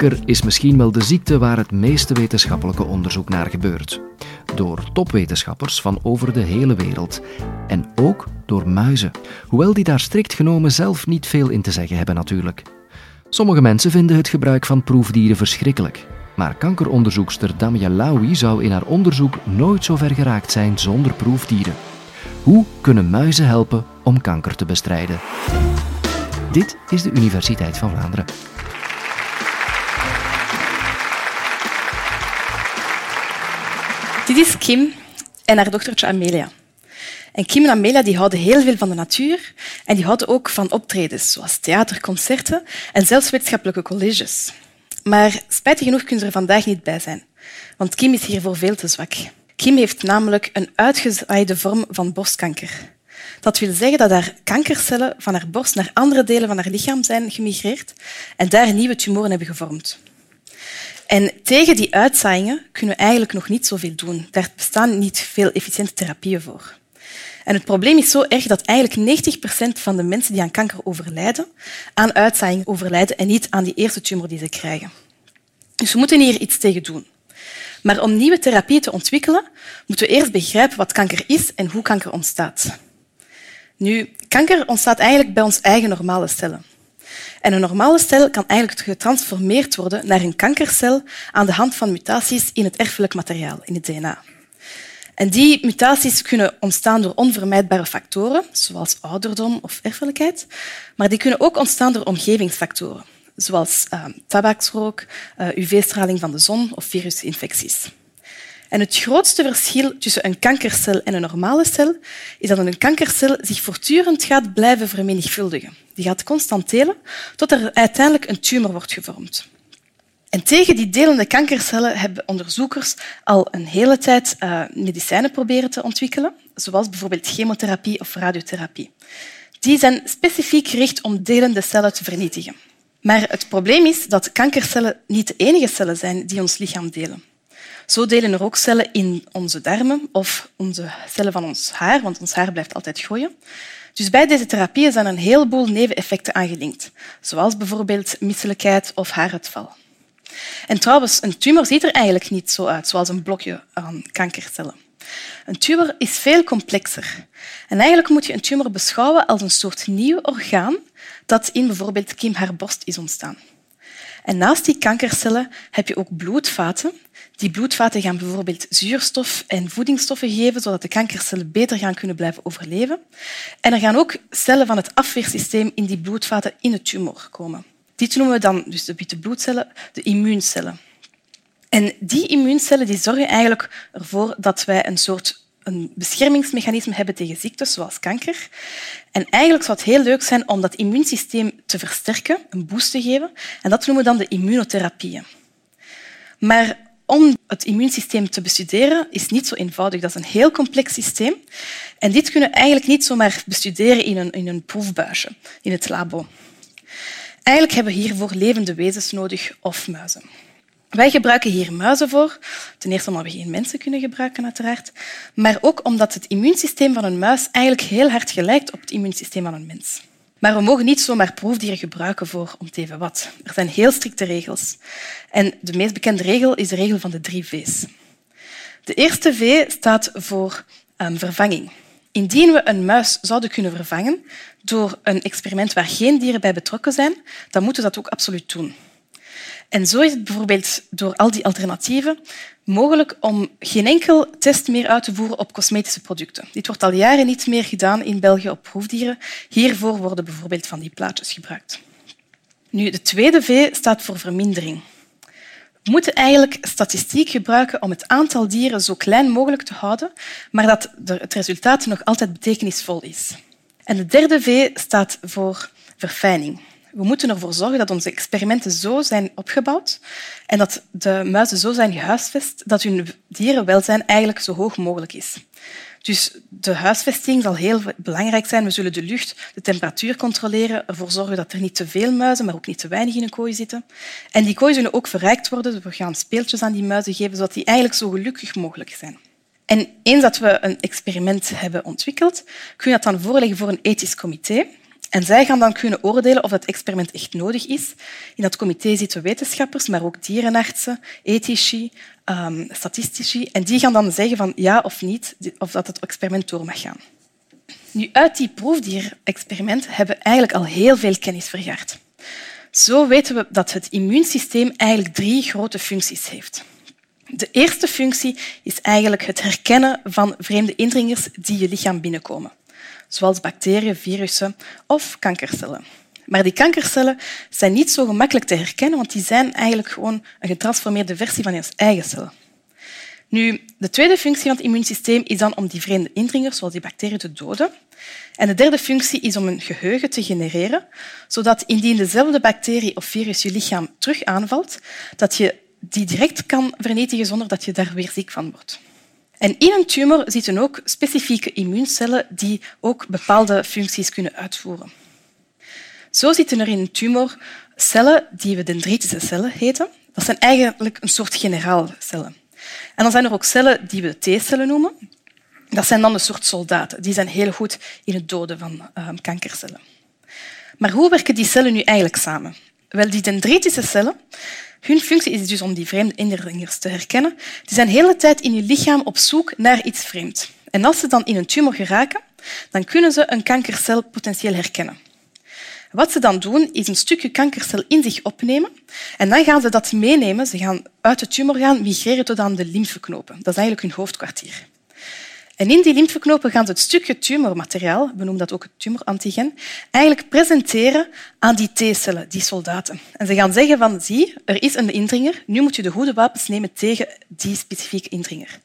Kanker is misschien wel de ziekte waar het meeste wetenschappelijke onderzoek naar gebeurt. Door topwetenschappers van over de hele wereld. En ook door muizen. Hoewel die daar strikt genomen zelf niet veel in te zeggen hebben natuurlijk. Sommige mensen vinden het gebruik van proefdieren verschrikkelijk. Maar kankeronderzoekster Damia Lawi zou in haar onderzoek nooit zo ver geraakt zijn zonder proefdieren. Hoe kunnen muizen helpen om kanker te bestrijden? Dit is de Universiteit van Vlaanderen. Dit is Kim en haar dochtertje Amelia. En Kim en Amelia die houden heel veel van de natuur en die houden ook van optredens, zoals theater, concerten en zelfs wetenschappelijke colleges. Maar spijtig genoeg kunnen ze er vandaag niet bij zijn, want Kim is hiervoor veel te zwak. Kim heeft namelijk een uitgezaaide vorm van borstkanker. Dat wil zeggen dat haar kankercellen van haar borst naar andere delen van haar lichaam zijn gemigreerd en daar nieuwe tumoren hebben gevormd. En tegen die uitzaaiingen kunnen we eigenlijk nog niet zoveel doen. Daar bestaan niet veel efficiënte therapieën voor. En het probleem is zo erg dat eigenlijk 90 procent van de mensen die aan kanker overlijden, aan uitzaaiing overlijden en niet aan die eerste tumor die ze krijgen. Dus we moeten hier iets tegen doen. Maar om nieuwe therapieën te ontwikkelen, moeten we eerst begrijpen wat kanker is en hoe kanker ontstaat. Nu, kanker ontstaat eigenlijk bij ons eigen normale cellen. En een normale cel kan eigenlijk getransformeerd worden naar een kankercel aan de hand van mutaties in het erfelijk materiaal, in het DNA. En die mutaties kunnen ontstaan door onvermijdbare factoren, zoals ouderdom of erfelijkheid, maar die kunnen ook ontstaan door omgevingsfactoren, zoals uh, tabaksrook, uh, UV-straling van de zon of virusinfecties. En het grootste verschil tussen een kankercel en een normale cel is dat een kankercel zich voortdurend gaat blijven vermenigvuldigen. Die gaat constant delen tot er uiteindelijk een tumor wordt gevormd. En tegen die delende kankercellen hebben onderzoekers al een hele tijd uh, medicijnen proberen te ontwikkelen, zoals bijvoorbeeld chemotherapie of radiotherapie. Die zijn specifiek gericht om delende cellen te vernietigen. Maar het probleem is dat kankercellen niet de enige cellen zijn die ons lichaam delen. Zo delen er ook cellen in onze darmen of onze cellen van ons haar, want ons haar blijft altijd groeien. Dus bij deze therapieën zijn een heleboel neveneffecten aangelinkt, zoals bijvoorbeeld misselijkheid of haaruitval. En trouwens, een tumor ziet er eigenlijk niet zo uit, zoals een blokje aan kankercellen. Een tumor is veel complexer. En eigenlijk moet je een tumor beschouwen als een soort nieuw orgaan dat in bijvoorbeeld Kim haar borst is ontstaan. En naast die kankercellen heb je ook bloedvaten. Die bloedvaten gaan bijvoorbeeld zuurstof en voedingsstoffen geven, zodat de kankercellen beter gaan kunnen blijven overleven. En er gaan ook cellen van het afweersysteem in die bloedvaten in de tumor komen. Die noemen we dan dus de witte bloedcellen, de immuuncellen. En die immuuncellen die zorgen eigenlijk ervoor dat wij een soort een beschermingsmechanisme hebben tegen ziektes zoals kanker. En eigenlijk zou het heel leuk zijn om dat immuunsysteem te versterken, een boost te geven. En dat noemen we dan de immunotherapieën. Maar om het immuunsysteem te bestuderen is niet zo eenvoudig. Dat is een heel complex systeem. En dit kunnen we eigenlijk niet zomaar bestuderen in een, in een proefbuisje, in het labo. Eigenlijk hebben we hiervoor levende wezens nodig of muizen. Wij gebruiken hier muizen voor. Ten eerste omdat we geen mensen kunnen gebruiken, uiteraard. Maar ook omdat het immuunsysteem van een muis eigenlijk heel hard gelijkt op het immuunsysteem van een mens. Maar we mogen niet zomaar proefdieren gebruiken voor om te even wat. Er zijn heel strikte regels. En de meest bekende regel is de regel van de drie V's. De eerste V staat voor um, vervanging. Indien we een muis zouden kunnen vervangen door een experiment waar geen dieren bij betrokken zijn, dan moeten we dat ook absoluut doen. En zo is het bijvoorbeeld door al die alternatieven mogelijk om geen enkel test meer uit te voeren op cosmetische producten. Dit wordt al jaren niet meer gedaan in België op proefdieren. Hiervoor worden bijvoorbeeld van die plaatjes gebruikt. Nu, de tweede V staat voor vermindering. We moeten eigenlijk statistiek gebruiken om het aantal dieren zo klein mogelijk te houden, maar dat het resultaat nog altijd betekenisvol is. En de derde V staat voor verfijning. We moeten ervoor zorgen dat onze experimenten zo zijn opgebouwd en dat de muizen zo zijn gehuisvest dat hun dierenwelzijn eigenlijk zo hoog mogelijk is. Dus de huisvesting zal heel belangrijk zijn. We zullen de lucht, de temperatuur controleren, ervoor zorgen dat er niet te veel muizen, maar ook niet te weinig in een kooi zitten. En die kooi zullen ook verrijkt worden. We gaan speeltjes aan die muizen geven, zodat die eigenlijk zo gelukkig mogelijk zijn. En eens dat we een experiment hebben ontwikkeld, kun je dat dan voorleggen voor een ethisch comité. En zij gaan dan kunnen oordelen of het experiment echt nodig is. In dat comité zitten wetenschappers, maar ook dierenartsen, ethici, um, statistici. En die gaan dan zeggen van ja of niet, of dat het experiment door mag gaan. Nu, uit die proefdierexperiment hebben we eigenlijk al heel veel kennis vergaard. Zo weten we dat het immuunsysteem eigenlijk drie grote functies heeft. De eerste functie is eigenlijk het herkennen van vreemde indringers die je lichaam binnenkomen, zoals bacteriën, virussen of kankercellen. Maar die kankercellen zijn niet zo gemakkelijk te herkennen, want die zijn eigenlijk gewoon een getransformeerde versie van je eigen cellen. Nu, de tweede functie van het immuunsysteem is dan om die vreemde indringers, zoals die bacteriën, te doden. En de derde functie is om een geheugen te genereren, zodat indien dezelfde bacterie of virus je lichaam terug aanvalt, dat je die direct kan vernietigen zonder dat je daar weer ziek van wordt. En in een tumor zitten ook specifieke immuuncellen die ook bepaalde functies kunnen uitvoeren. Zo zitten er in een tumor cellen die we dendritische cellen heten. Dat zijn eigenlijk een soort generaalcellen. En dan zijn er ook cellen die we T-cellen noemen. Dat zijn dan een soort soldaten. Die zijn heel goed in het doden van uh, kankercellen. Maar hoe werken die cellen nu eigenlijk samen? Wel, die dendritische cellen, hun functie is dus om die vreemde indringers te herkennen. Die zijn de hele tijd in je lichaam op zoek naar iets vreemds. En als ze dan in een tumor geraken, dan kunnen ze een kankercel potentieel herkennen. Wat ze dan doen, is een stukje kankercel in zich opnemen en dan gaan ze dat meenemen. Ze gaan uit de tumor gaan migreren tot aan de lymfeknopen. Dat is eigenlijk hun hoofdkwartier. En in die lymfeknopen gaan ze het stukje tumormateriaal, we noemen dat ook het tumorantigen, eigenlijk presenteren aan die T-cellen, die soldaten. En ze gaan zeggen van, zie, er is een indringer, nu moet je de goede wapens nemen tegen die specifieke indringer.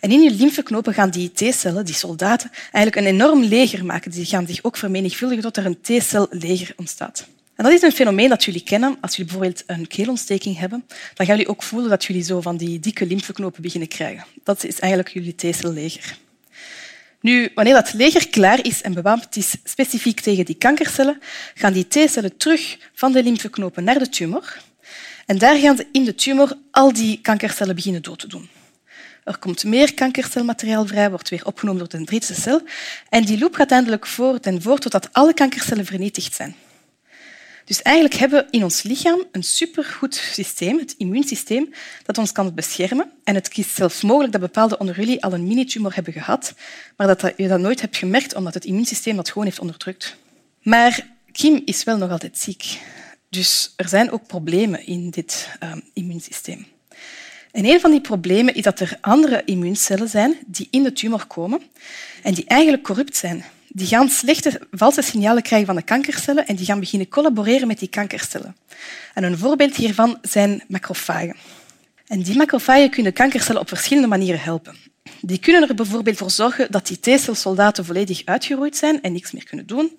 En in je lymfeknopen gaan die T-cellen, die soldaten, eigenlijk een enorm leger maken. Die gaan zich ook vermenigvuldigen tot er een T-celleger ontstaat. En dat is een fenomeen dat jullie kennen. Als jullie bijvoorbeeld een keelontsteking hebben, dan gaan jullie ook voelen dat jullie zo van die dikke lymfeknopen beginnen krijgen. Dat is eigenlijk jullie T-celleger. Nu, wanneer dat leger klaar is en bewapend is specifiek tegen die kankercellen, gaan die T-cellen terug van de lymfeknopen naar de tumor. En daar gaan ze in de tumor al die kankercellen beginnen dood te doen. Er komt meer kankercelmateriaal vrij, wordt weer opgenomen door de dendritische cel. En die loop gaat eindelijk voort en voort totdat alle kankercellen vernietigd zijn. Dus eigenlijk hebben we in ons lichaam een supergoed systeem, het immuunsysteem, dat ons kan beschermen. En het is zelfs mogelijk dat bepaalde onder jullie al een mini-tumor hebben gehad, maar dat je dat nooit hebt gemerkt omdat het immuunsysteem dat gewoon heeft onderdrukt. Maar Kim is wel nog altijd ziek. Dus er zijn ook problemen in dit uh, immuunsysteem. En een van die problemen is dat er andere immuuncellen zijn die in de tumor komen en die eigenlijk corrupt zijn. Die gaan slechte, valse signalen krijgen van de kankercellen en die gaan beginnen collaboreren met die kankercellen. En een voorbeeld hiervan zijn macrofagen. En die macrofagen kunnen kankercellen op verschillende manieren helpen. Die kunnen er bijvoorbeeld voor zorgen dat die T-celsoldaten volledig uitgeroeid zijn en niks meer kunnen doen.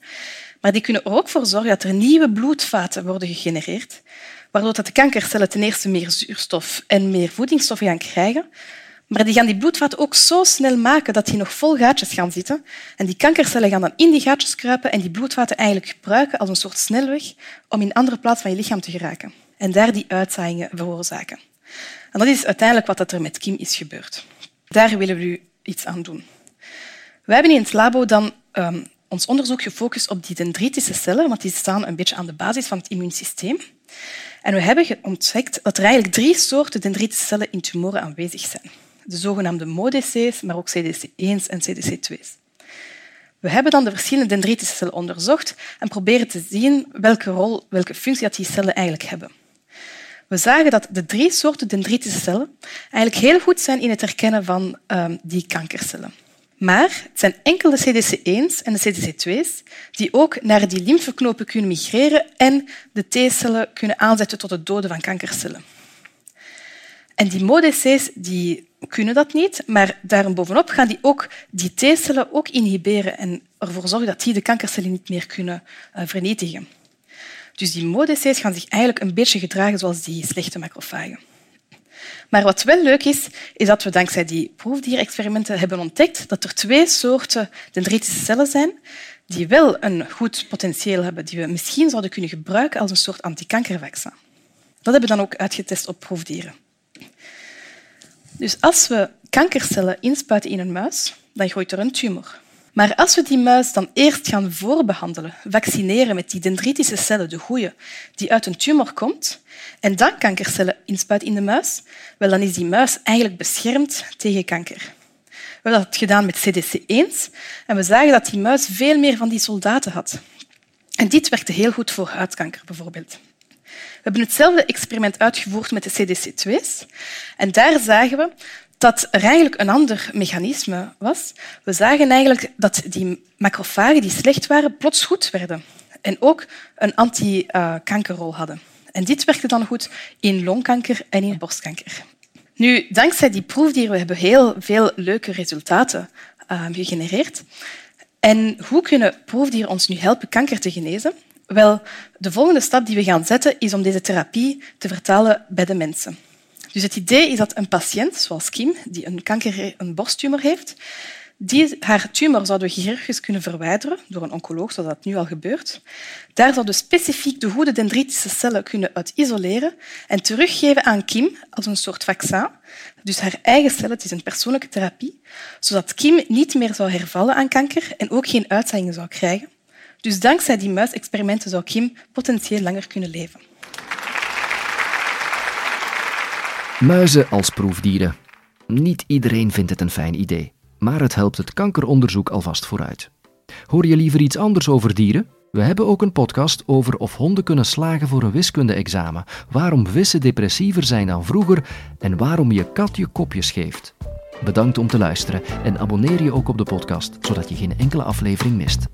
Maar die kunnen er ook voor zorgen dat er nieuwe bloedvaten worden gegenereerd, waardoor de kankercellen ten eerste meer zuurstof en meer voedingsstoffen gaan krijgen, maar die gaan die bloedvaten ook zo snel maken dat die nog vol gaatjes gaan zitten. En die kankercellen gaan dan in die gaatjes kruipen en die bloedvaten eigenlijk gebruiken als een soort snelweg om in andere plaats van je lichaam te geraken. En daar die uitzaaiingen veroorzaken. En dat is uiteindelijk wat er met Kim is gebeurd. Daar willen we nu iets aan doen. We hebben in het labo dan um, ons onderzoek gefocust op die dendritische cellen, want die staan een beetje aan de basis van het immuunsysteem. En we hebben ontdekt dat er eigenlijk drie soorten dendritische cellen in tumoren aanwezig zijn de zogenaamde MODC's, maar ook CDC1's en CDC2's. We hebben dan de verschillende dendritische cellen onderzocht en proberen te zien welke rol, welke functie die cellen eigenlijk hebben. We zagen dat de drie soorten dendritische cellen eigenlijk heel goed zijn in het herkennen van um, die kankercellen. Maar het zijn enkel de CDC1's en de CDC2's die ook naar die lymfeknopen kunnen migreren en de T-cellen kunnen aanzetten tot het doden van kankercellen. En die MODC's die kunnen dat niet, maar daarbovenop gaan die ook die T-cellen ook inhiberen en ervoor zorgen dat die de kankercellen niet meer kunnen uh, vernietigen. Dus die MODC's gaan zich eigenlijk een beetje gedragen zoals die slechte macrofagen. Maar wat wel leuk is, is dat we dankzij die proefdierexperimenten hebben ontdekt dat er twee soorten dendritische cellen zijn die wel een goed potentieel hebben, die we misschien zouden kunnen gebruiken als een soort antikankervaccin. Dat hebben we dan ook uitgetest op proefdieren. Dus als we kankercellen inspuiten in een muis, dan groeit er een tumor. Maar als we die muis dan eerst gaan voorbehandelen, vaccineren met die dendritische cellen, de goeie, die uit een tumor komt, en dan kankercellen inspuiten in de muis, wel, dan is die muis eigenlijk beschermd tegen kanker. We hebben dat gedaan met CDC1 en we zagen dat die muis veel meer van die soldaten had. En dit werkte heel goed voor huidkanker bijvoorbeeld. We hebben hetzelfde experiment uitgevoerd met de CDC2's. En daar zagen we dat er eigenlijk een ander mechanisme was. We zagen eigenlijk dat die macrofagen die slecht waren, plots goed werden. En ook een anti-kankerrol hadden. En dit werkte dan goed in longkanker en in borstkanker. Nu, dankzij die proefdieren hebben we heel veel leuke resultaten uh, gegenereerd. En hoe kunnen proefdieren ons nu helpen kanker te genezen? Wel, de volgende stap die we gaan zetten is om deze therapie te vertalen bij de mensen. Dus het idee is dat een patiënt, zoals Kim, die een, kanker, een borsttumor heeft, die, haar tumor zouden we chirurgisch kunnen verwijderen door een oncoloog, zoals dat nu al gebeurt. Daar zouden we specifiek de goede dendritische cellen kunnen uit isoleren en teruggeven aan Kim als een soort vaccin. Dus haar eigen cellen, het is een persoonlijke therapie, zodat Kim niet meer zou hervallen aan kanker en ook geen uitzaaiingen zou krijgen. Dus dankzij die muisexperimenten zou Kim potentieel langer kunnen leven. Muizen als proefdieren. Niet iedereen vindt het een fijn idee, maar het helpt het kankeronderzoek alvast vooruit. Hoor je liever iets anders over dieren? We hebben ook een podcast over of honden kunnen slagen voor een wiskunde-examen, waarom vissen depressiever zijn dan vroeger en waarom je kat je kopjes geeft. Bedankt om te luisteren en abonneer je ook op de podcast, zodat je geen enkele aflevering mist.